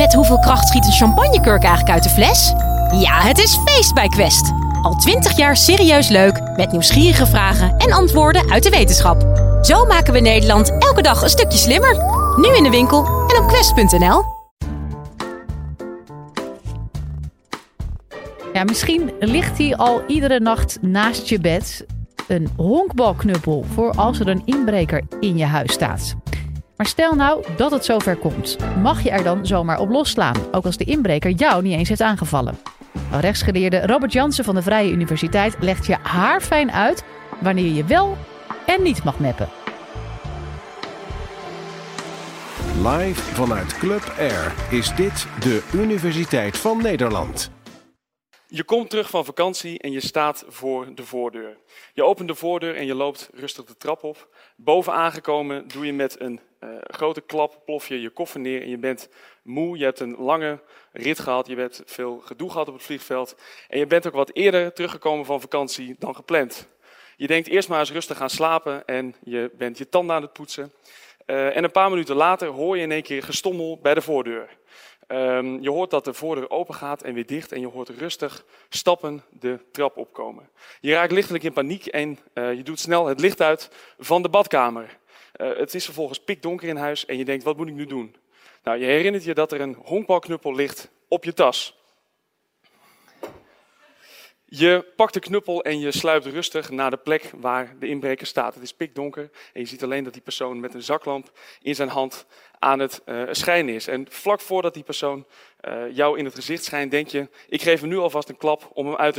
Met hoeveel kracht schiet een champagnekurk eigenlijk uit de fles? Ja, het is feest bij Quest. Al twintig jaar serieus leuk, met nieuwsgierige vragen en antwoorden uit de wetenschap. Zo maken we Nederland elke dag een stukje slimmer. Nu in de winkel en op quest.nl. Ja, misschien ligt hij al iedere nacht naast je bed. Een honkbalknuppel voor als er een inbreker in je huis staat. Maar stel nou dat het zover komt. Mag je er dan zomaar op losslaan, ook als de inbreker jou niet eens heeft aangevallen? Rechtsgeleerde Robert Jansen van de Vrije Universiteit legt je haarfijn uit wanneer je wel en niet mag meppen. Live vanuit Club Air is dit de Universiteit van Nederland. Je komt terug van vakantie en je staat voor de voordeur. Je opent de voordeur en je loopt rustig de trap op. Boven aangekomen doe je met een uh, grote klap, plof je je koffer neer en je bent moe. Je hebt een lange rit gehad, je hebt veel gedoe gehad op het vliegveld. En je bent ook wat eerder teruggekomen van vakantie dan gepland. Je denkt eerst maar eens rustig gaan slapen en je bent je tanden aan het poetsen. Uh, en een paar minuten later hoor je in één keer gestommel bij de voordeur. Um, je hoort dat de voordeur open gaat en weer dicht en je hoort rustig stappen de trap opkomen. Je raakt lichtelijk in paniek en uh, je doet snel het licht uit van de badkamer. Uh, het is vervolgens pikdonker in huis en je denkt, wat moet ik nu doen? Nou, je herinnert je dat er een honkbalknuppel ligt op je tas. Je pakt de knuppel en je sluipt rustig naar de plek waar de inbreker staat. Het is pikdonker en je ziet alleen dat die persoon met een zaklamp in zijn hand aan het uh, schijnen is. En vlak voordat die persoon uh, jou in het gezicht schijnt, denk je, ik geef hem nu alvast een klap om hem uit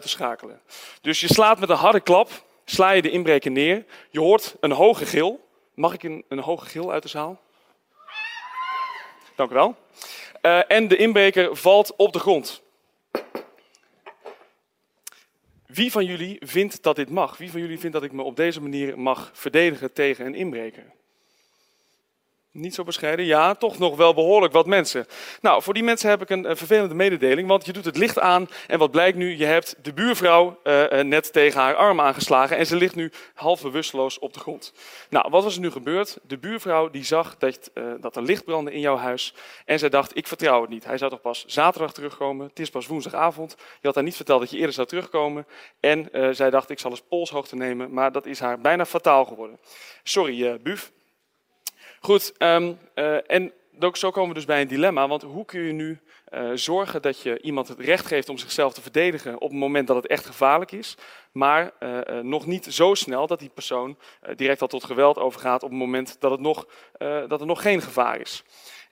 te, schakelen. Dus je slaat met een harde klap, sla je de inbreker neer. Je hoort een hoge gil. Mag ik een, een hoge gil uit de zaal? Dank u wel. Uh, en de inbreker valt op de grond. Wie van jullie vindt dat dit mag? Wie van jullie vindt dat ik me op deze manier mag verdedigen tegen een inbreker? Niet zo bescheiden? Ja, toch nog wel behoorlijk wat mensen. Nou, voor die mensen heb ik een, vervelende mededeling, want je doet het licht aan en wat blijkt nu? Je hebt de buurvrouw uh, net tegen haar arm aangeslagen en ze ligt nu half bewusteloos op de grond. Nou, wat was er nu gebeurd? De buurvrouw die zag dat, uh, dat er licht brandde in jouw huis en zij dacht, ik vertrouw het niet. Hij zou toch pas zaterdag terugkomen, het is pas woensdagavond. Je had haar niet verteld dat je eerder zou terugkomen en zij dacht, ik zal eens polshoogte nemen, maar dat is haar bijna fataal geworden. Sorry, buf. Goed, um, uh, en zo komen we dus bij een dilemma. Want hoe kun je nu uh, zorgen dat je iemand het recht geeft om zichzelf te verdedigen op het moment dat het echt gevaarlijk is, maar uh, nog niet zo snel dat die persoon direct al tot geweld overgaat op het moment dat, het nog, dat er nog geen gevaar is.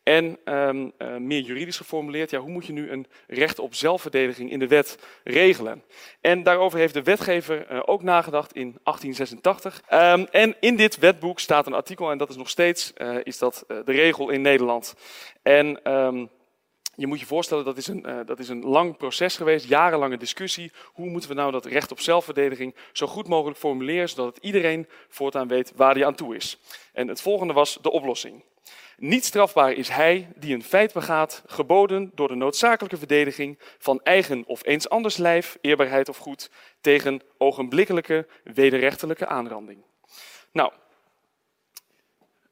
En um, uh, meer juridisch geformuleerd, ja, hoe moet je nu een recht op zelfverdediging in de wet regelen? En daarover heeft de wetgever uh, ook nagedacht in 1886. Um, en in dit wetboek staat een artikel, en dat is nog steeds uh, is dat, de regel in Nederland. En um, je moet je voorstellen, dat is, een, dat is een lang proces geweest, jarenlange discussie. Hoe moeten we nou dat recht op zelfverdediging zo goed mogelijk formuleren, zodat iedereen voortaan weet waar hij aan toe is. En het volgende was de oplossing. Niet strafbaar is hij die een feit begaat, geboden door de noodzakelijke verdediging van eigen of eens anders lijf, eerbaarheid of goed, tegen ogenblikkelijke wederrechtelijke aanranding. Nou,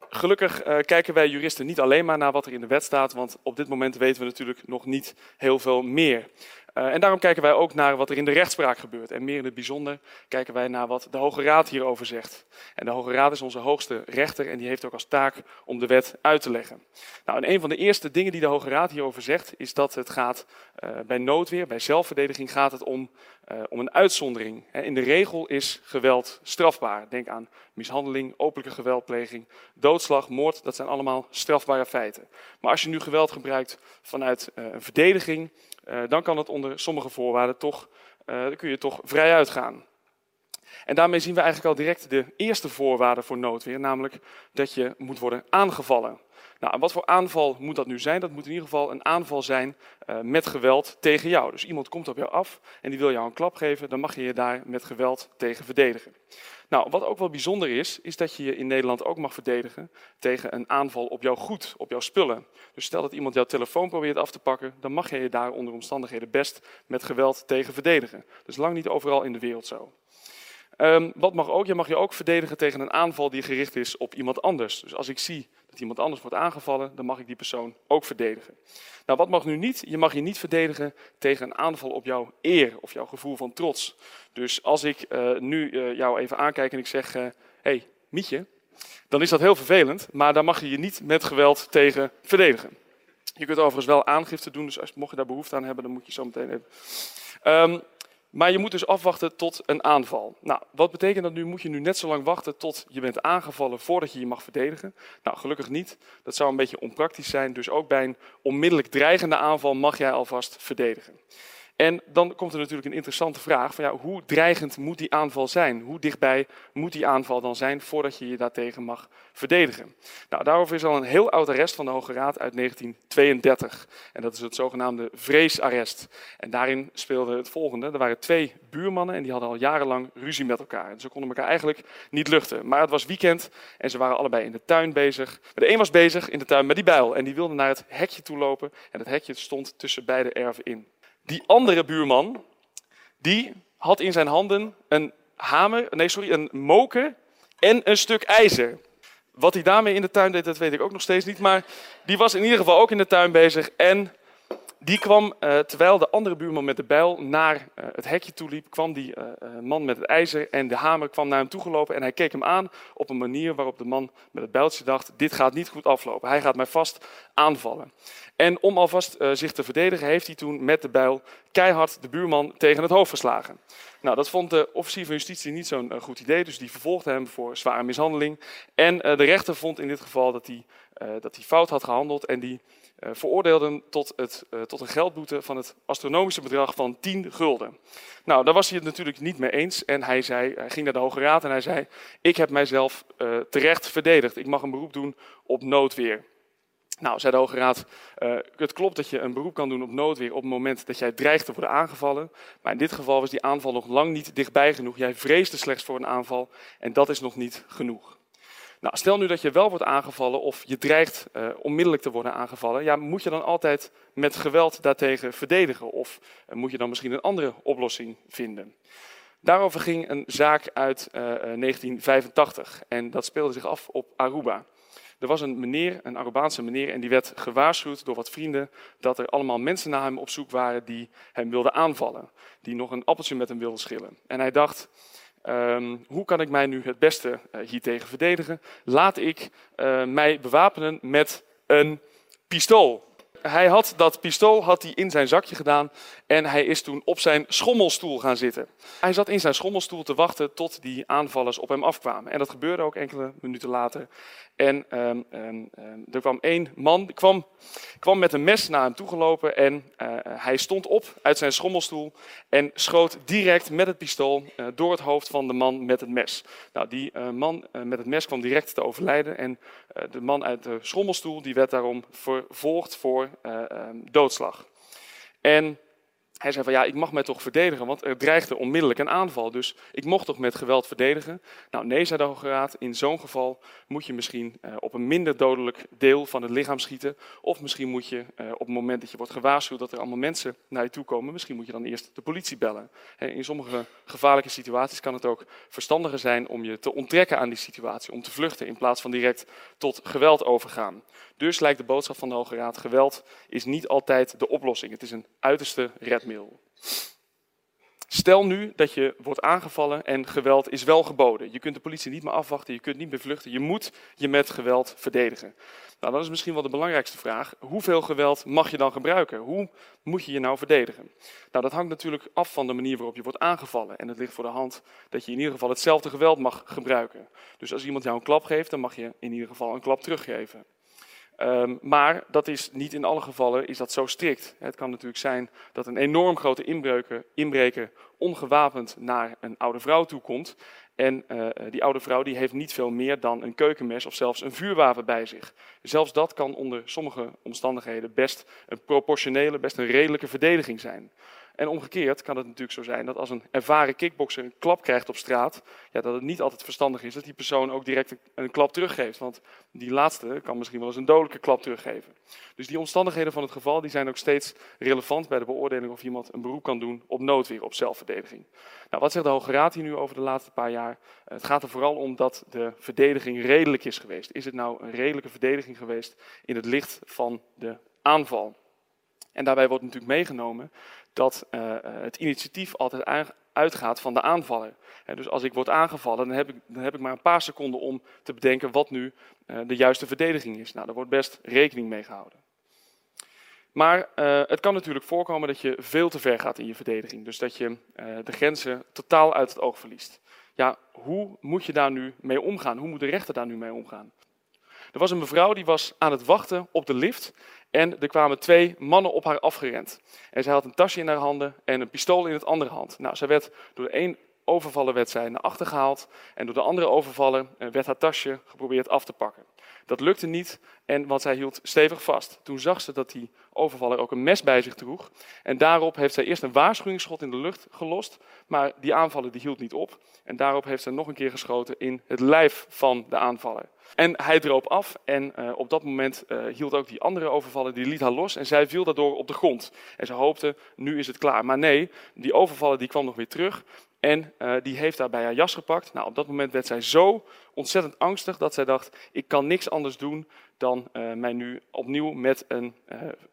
gelukkig uh, kijken wij juristen niet alleen maar naar wat er in de wet staat, want op dit moment weten we natuurlijk nog niet heel veel meer. Uh, en daarom kijken wij ook naar wat er in de rechtspraak gebeurt. En meer in het bijzonder kijken wij naar wat de Hoge Raad hierover zegt. En de Hoge Raad is onze hoogste rechter en die heeft ook als taak om de wet uit te leggen. Nou, en een van de eerste dingen die de Hoge Raad hierover zegt, is dat het gaat uh, bij noodweer, bij zelfverdediging, gaat het om, uh, om een uitzondering. In de regel is geweld strafbaar. Denk aan mishandeling, openlijke geweldpleging, doodslag, moord, dat zijn allemaal strafbare feiten. Maar als je nu geweld gebruikt vanuit een verdediging, dan kan het onder sommige voorwaarden toch, dan kun je toch vrij uitgaan. En daarmee zien we eigenlijk al direct de eerste voorwaarde voor noodweer, namelijk dat je moet worden aangevallen. Nou, wat voor aanval moet dat nu zijn? Dat moet in ieder geval een aanval zijn uh, met geweld tegen jou. Dus iemand komt op jou af en die wil jou een klap geven, dan mag je je daar met geweld tegen verdedigen. Nou, wat ook wel bijzonder is, is dat je je in Nederland ook mag verdedigen tegen een aanval op jouw goed, op jouw spullen. Dus stel dat iemand jouw telefoon probeert af te pakken, dan mag je je daar onder omstandigheden best met geweld tegen verdedigen. Dus lang niet overal in de wereld zo. Um, wat mag ook? Je mag je ook verdedigen tegen een aanval die gericht is op iemand anders. Dus als ik zie iemand anders wordt aangevallen, dan mag ik die persoon ook verdedigen. Nou, wat mag nu niet? Je mag je niet verdedigen tegen een aanval op jouw eer of jouw gevoel van trots. Dus als ik uh, nu uh, jou even aankijk en ik zeg, hé, uh, hey, Mietje, dan is dat heel vervelend, maar daar mag je je niet met geweld tegen verdedigen. Je kunt overigens wel aangifte doen, dus als, mocht je daar behoefte aan hebben, dan moet je zo meteen even. Um, maar je moet dus afwachten tot een aanval. Nou, wat betekent dat nu? Moet je nu net zo lang wachten tot je bent aangevallen voordat je je mag verdedigen? Nou, gelukkig niet. Dat zou een beetje onpraktisch zijn. Dus ook bij een onmiddellijk dreigende aanval mag jij alvast verdedigen. En dan komt er natuurlijk een interessante vraag: van ja, hoe dreigend moet die aanval zijn? Hoe dichtbij moet die aanval dan zijn voordat je je daartegen mag verdedigen? Nou, daarover is al een heel oud arrest van de Hoge Raad uit 1932. En dat is het zogenaamde vreesarrest. En daarin speelde het volgende: er waren twee buurmannen en die hadden al jarenlang ruzie met elkaar. En ze konden elkaar eigenlijk niet luchten. Maar het was weekend en ze waren allebei in de tuin bezig. De een was bezig in de tuin met die bijl en die wilde naar het hekje toe lopen. En het hekje stond tussen beide erven in. Die andere buurman, die had in zijn handen een hamer, nee sorry, een moker en een stuk ijzer. Wat hij daarmee in de tuin deed, dat weet ik ook nog steeds niet. Maar die was in ieder geval ook in de tuin bezig. En die kwam, uh, terwijl de andere buurman met de bijl naar uh, het hekje toe liep, kwam die uh, man met het ijzer en de hamer kwam naar hem toegelopen. En hij keek hem aan op een manier waarop de man met het bijltje dacht, dit gaat niet goed aflopen. Hij gaat mij vast aanvallen. En om alvast zich te verdedigen, heeft hij toen met de bijl keihard de buurman tegen het hoofd geslagen. Nou, dat vond de officier van justitie niet zo'n goed idee, dus die vervolgde hem voor zware mishandeling. En de rechter vond in dit geval dat hij, dat hij fout had gehandeld en die veroordeelden tot, het, uh, tot een geldboete van het astronomische bedrag van 10 gulden. Nou, daar was hij het natuurlijk niet mee eens en hij, zei, hij ging naar de Hoge Raad en hij zei, ik heb mijzelf uh, terecht verdedigd, ik mag een beroep doen op noodweer. Nou, zei de Hoge Raad, het klopt dat je een beroep kan doen op noodweer op het moment dat jij dreigt te worden aangevallen, maar in dit geval was die aanval nog lang niet dichtbij genoeg. Jij vreesde slechts voor een aanval en dat is nog niet genoeg. Nou, stel nu dat je wel wordt aangevallen of je dreigt uh, onmiddellijk te worden aangevallen. Ja, moet je dan altijd met geweld daartegen verdedigen? Of uh, moet je dan misschien een andere oplossing vinden? Daarover ging een zaak uit uh, 1985 en dat speelde zich af op Aruba. Er was een meneer, een Arubaanse meneer, en die werd gewaarschuwd door wat vrienden dat er allemaal mensen naar hem op zoek waren die hem wilden aanvallen. Die nog een appeltje met hem wilden schillen. En hij dacht, Um, hoe kan ik mij nu het beste uh, hiertegen verdedigen? Laat ik uh, mij bewapenen met een pistool. Hij had dat pistool had hij in zijn zakje gedaan en hij is toen op zijn schommelstoel gaan zitten. Hij zat in zijn schommelstoel te wachten tot die aanvallers op hem afkwamen. En dat gebeurde ook enkele minuten later. En um, um, er kwam één man, kwam, kwam met een mes naar hem toegelopen en uh, hij stond op uit zijn schommelstoel en schoot direct met het pistool uh, door het hoofd van de man met het mes. Nou, die uh, man met het mes kwam direct te overlijden en de man uit de schommelstoel die werd daarom vervolgd voor doodslag. En hij zei van ja, ik mag mij toch verdedigen, want er dreigde onmiddellijk een aanval. Dus ik mocht toch met geweld verdedigen? Nou nee, zei de Hoge Raad, in zo'n geval moet je misschien uh, op een minder dodelijk deel van het lichaam schieten. Of misschien moet je uh, op het moment dat je wordt gewaarschuwd dat er allemaal mensen naar je toe komen, misschien moet je dan eerst de politie bellen. In sommige gevaarlijke situaties kan het ook verstandiger zijn om je te onttrekken aan die situatie, om te vluchten in plaats van direct tot geweld overgaan. Dus lijkt de boodschap van de Hoge Raad, geweld is niet altijd de oplossing. Het is een uiterste Stel nu dat je wordt aangevallen en geweld is wel geboden. Je kunt de politie niet meer afwachten, je kunt niet meer vluchten. Je moet je met geweld verdedigen. Nou, dat is misschien wel de belangrijkste vraag. Hoeveel geweld mag je dan gebruiken? Hoe moet je je nou verdedigen? Nou, dat hangt natuurlijk af van de manier waarop je wordt aangevallen. En het ligt voor de hand dat je in ieder geval hetzelfde geweld mag gebruiken. Dus als iemand jou een klap geeft, dan mag je in ieder geval een klap teruggeven. Um, maar dat is niet in alle gevallen is dat zo strikt. Het kan natuurlijk zijn dat een enorm grote inbreker, inbreker ongewapend naar een oude vrouw toe komt. En uh, die oude vrouw die heeft niet veel meer dan een keukenmes of zelfs een vuurwapen bij zich. Zelfs dat kan onder sommige omstandigheden best een proportionele, best een redelijke verdediging zijn. En omgekeerd kan het natuurlijk zo zijn dat als een ervaren kickboxer een klap krijgt op straat, ja, dat het niet altijd verstandig is dat die persoon ook direct een, klap teruggeeft. Want die laatste kan misschien wel eens een dodelijke klap teruggeven. Dus die omstandigheden van het geval die zijn ook steeds relevant bij de beoordeling of iemand een beroep kan doen op noodweer, op zelfverdediging. Nou, wat zegt de Hoge Raad hier nu over de laatste paar jaar? het gaat er vooral om dat de verdediging redelijk is geweest. Is het nou een redelijke verdediging geweest in het licht van de aanval? En daarbij wordt natuurlijk meegenomen dat uh, het initiatief altijd uitgaat van de aanvaller. dus als ik word aangevallen, dan heb, ik, dan heb ik maar een paar seconden om te bedenken wat nu uh, de juiste verdediging is. Nou, daar wordt best rekening mee gehouden. Maar het kan natuurlijk voorkomen dat je veel te ver gaat in je verdediging. Dus dat je de grenzen totaal uit het oog verliest. Ja, hoe moet je daar nu mee omgaan? Hoe moet de rechter daar nu mee omgaan? Er was een mevrouw die was aan het wachten op de lift en er kwamen twee mannen op haar afgerend. En zij had een tasje in haar handen en een pistool in het andere hand. Nou, zij werd door de een overvaller werd zij naar achter gehaald en door de andere overvaller eh, werd haar tasje geprobeerd af te pakken. Dat lukte niet, en, want zij hield stevig vast. Toen zag ze dat die overvaller ook een mes bij zich droeg. En daarop heeft zij eerst een waarschuwingsschot in de lucht gelost. Maar die aanvaller die hield niet op. En daarop heeft ze nog een keer geschoten in het lijf van de aanvaller. En hij droop af en uh, op dat moment uh, hield ook die andere overvaller, die liet haar los en zij viel daardoor op de grond. En ze hoopte, nu is het klaar. Maar nee, die overvaller die kwam nog weer terug en uh, die heeft daar bij haar jas gepakt. Nou, op dat moment werd zij zo ontzettend angstig dat zij dacht, ik kan niks anders doen dan mij nu opnieuw met een,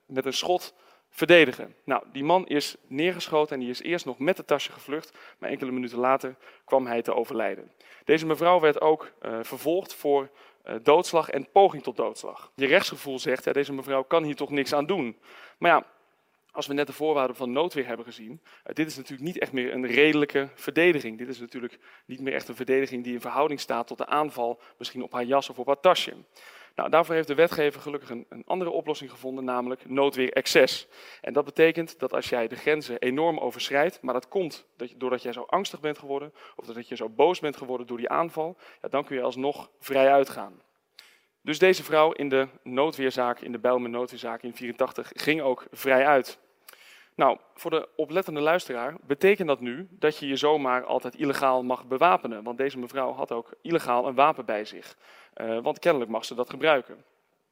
met een schot verdedigen. Nou, die man is neergeschoten en die is eerst nog met het tasje gevlucht, maar enkele minuten later kwam hij te overlijden. Deze mevrouw werd ook vervolgd voor doodslag en poging tot doodslag. Je rechtsgevoel zegt, ja, deze mevrouw kan hier toch niks aan doen. Maar ja, als we net de voorwaarden van noodweer hebben gezien, uh, dit is natuurlijk niet echt meer een redelijke verdediging. Dit is natuurlijk niet meer echt een verdediging die in verhouding staat tot de aanval, misschien op haar jas of op haar tasje. Nou, daarvoor heeft de wetgever gelukkig een, een, andere oplossing gevonden, namelijk noodweer excess. En dat betekent dat als jij de grenzen enorm overschrijdt, maar dat komt dat doordat jij zo angstig bent geworden, of doordat je zo boos bent geworden door die aanval, ja, dan kun je alsnog vrij uitgaan. Dus deze vrouw in de noodweerzaak, in de Bijlmer noodweerzaak in 84, ging ook vrij uit. Nou, voor de oplettende luisteraar betekent dat nu dat je je zomaar altijd illegaal mag bewapenen. Want deze mevrouw had ook illegaal een wapen bij zich. Uh, want kennelijk mag ze dat gebruiken.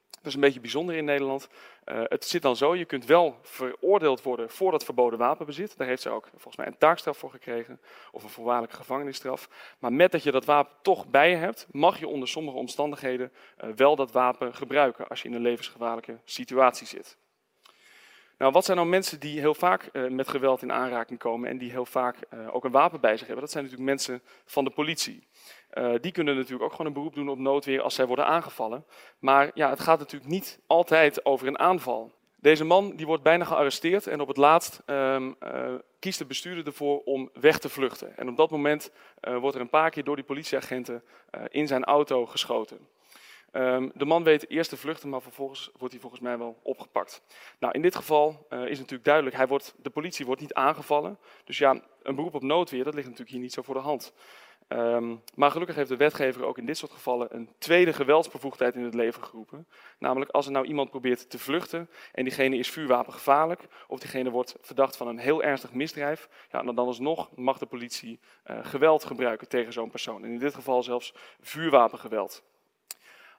Dat is een beetje bijzonder in Nederland. Uh, het zit dan zo, je kunt wel veroordeeld worden voor dat verboden wapenbezit. Daar heeft ze ook volgens mij een taakstraf voor gekregen. Of een voorwaardelijke gevangenisstraf. Maar met dat je dat wapen toch bij je hebt, mag je onder sommige omstandigheden uh, wel dat wapen gebruiken. Als je in een levensgevaarlijke situatie zit. Nou, wat zijn nou mensen die heel vaak uh, met geweld in aanraking komen en die heel vaak uh, ook een wapen bij zich hebben? Dat zijn natuurlijk mensen van de politie. Uh, die kunnen natuurlijk ook gewoon een beroep doen op noodweer als zij worden aangevallen. Maar ja, het gaat natuurlijk niet altijd over een aanval. Deze man die wordt bijna gearresteerd en op het laatst um, kiest de bestuurder ervoor om weg te vluchten. En op dat moment wordt er een paar keer door die politieagenten in zijn auto geschoten. Um, de man weet eerst te vluchten, maar vervolgens wordt hij volgens mij wel opgepakt. Nou, in dit geval uh, is natuurlijk duidelijk, hij wordt, de politie wordt niet aangevallen. Dus ja, een beroep op noodweer, dat ligt natuurlijk hier niet zo voor de hand. Um, maar gelukkig heeft de wetgever ook in dit soort gevallen een tweede geweldsbevoegdheid in het leven geroepen. Namelijk als er nou iemand probeert te vluchten en diegene is vuurwapengevaarlijk, of diegene wordt verdacht van een heel ernstig misdrijf, ja, dan alsnog mag de politie uh, geweld gebruiken tegen zo'n persoon. En in dit geval zelfs vuurwapengeweld.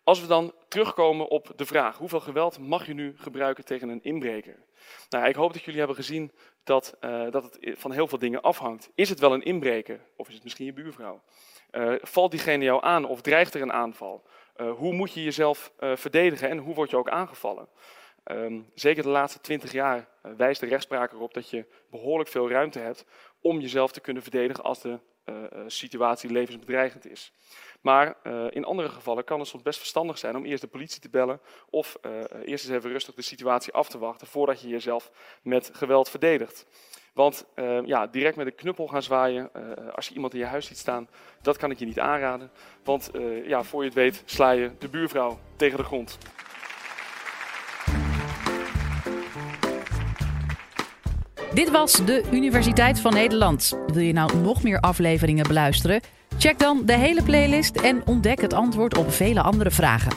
Als we dan terugkomen op de vraag, hoeveel geweld mag je nu gebruiken tegen een inbreker? Nou, ik hoop dat jullie hebben gezien dat, uh, dat het van heel veel dingen afhangt. Is het wel een inbreker of is het misschien je buurvrouw? Uh, valt diegene jou aan of dreigt er een aanval? Uh, hoe moet je jezelf verdedigen en hoe word je ook aangevallen? Um, zeker de laatste twintig jaar wijst de rechtspraak erop dat je behoorlijk veel ruimte hebt om jezelf te kunnen verdedigen als de situatie levensbedreigend is. Maar uh, in andere gevallen kan het soms best verstandig zijn om eerst de politie te bellen of eerst eens even rustig de situatie af te wachten voordat je jezelf met geweld verdedigt. Want ja, direct met een knuppel gaan zwaaien als je iemand in je huis ziet staan, dat kan ik je niet aanraden. Want ja, voor je het weet sla je de buurvrouw tegen de grond. Dit was de Universiteit van Nederland. Wil je nou nog meer afleveringen beluisteren? Check dan de hele playlist en ontdek het antwoord op vele andere vragen.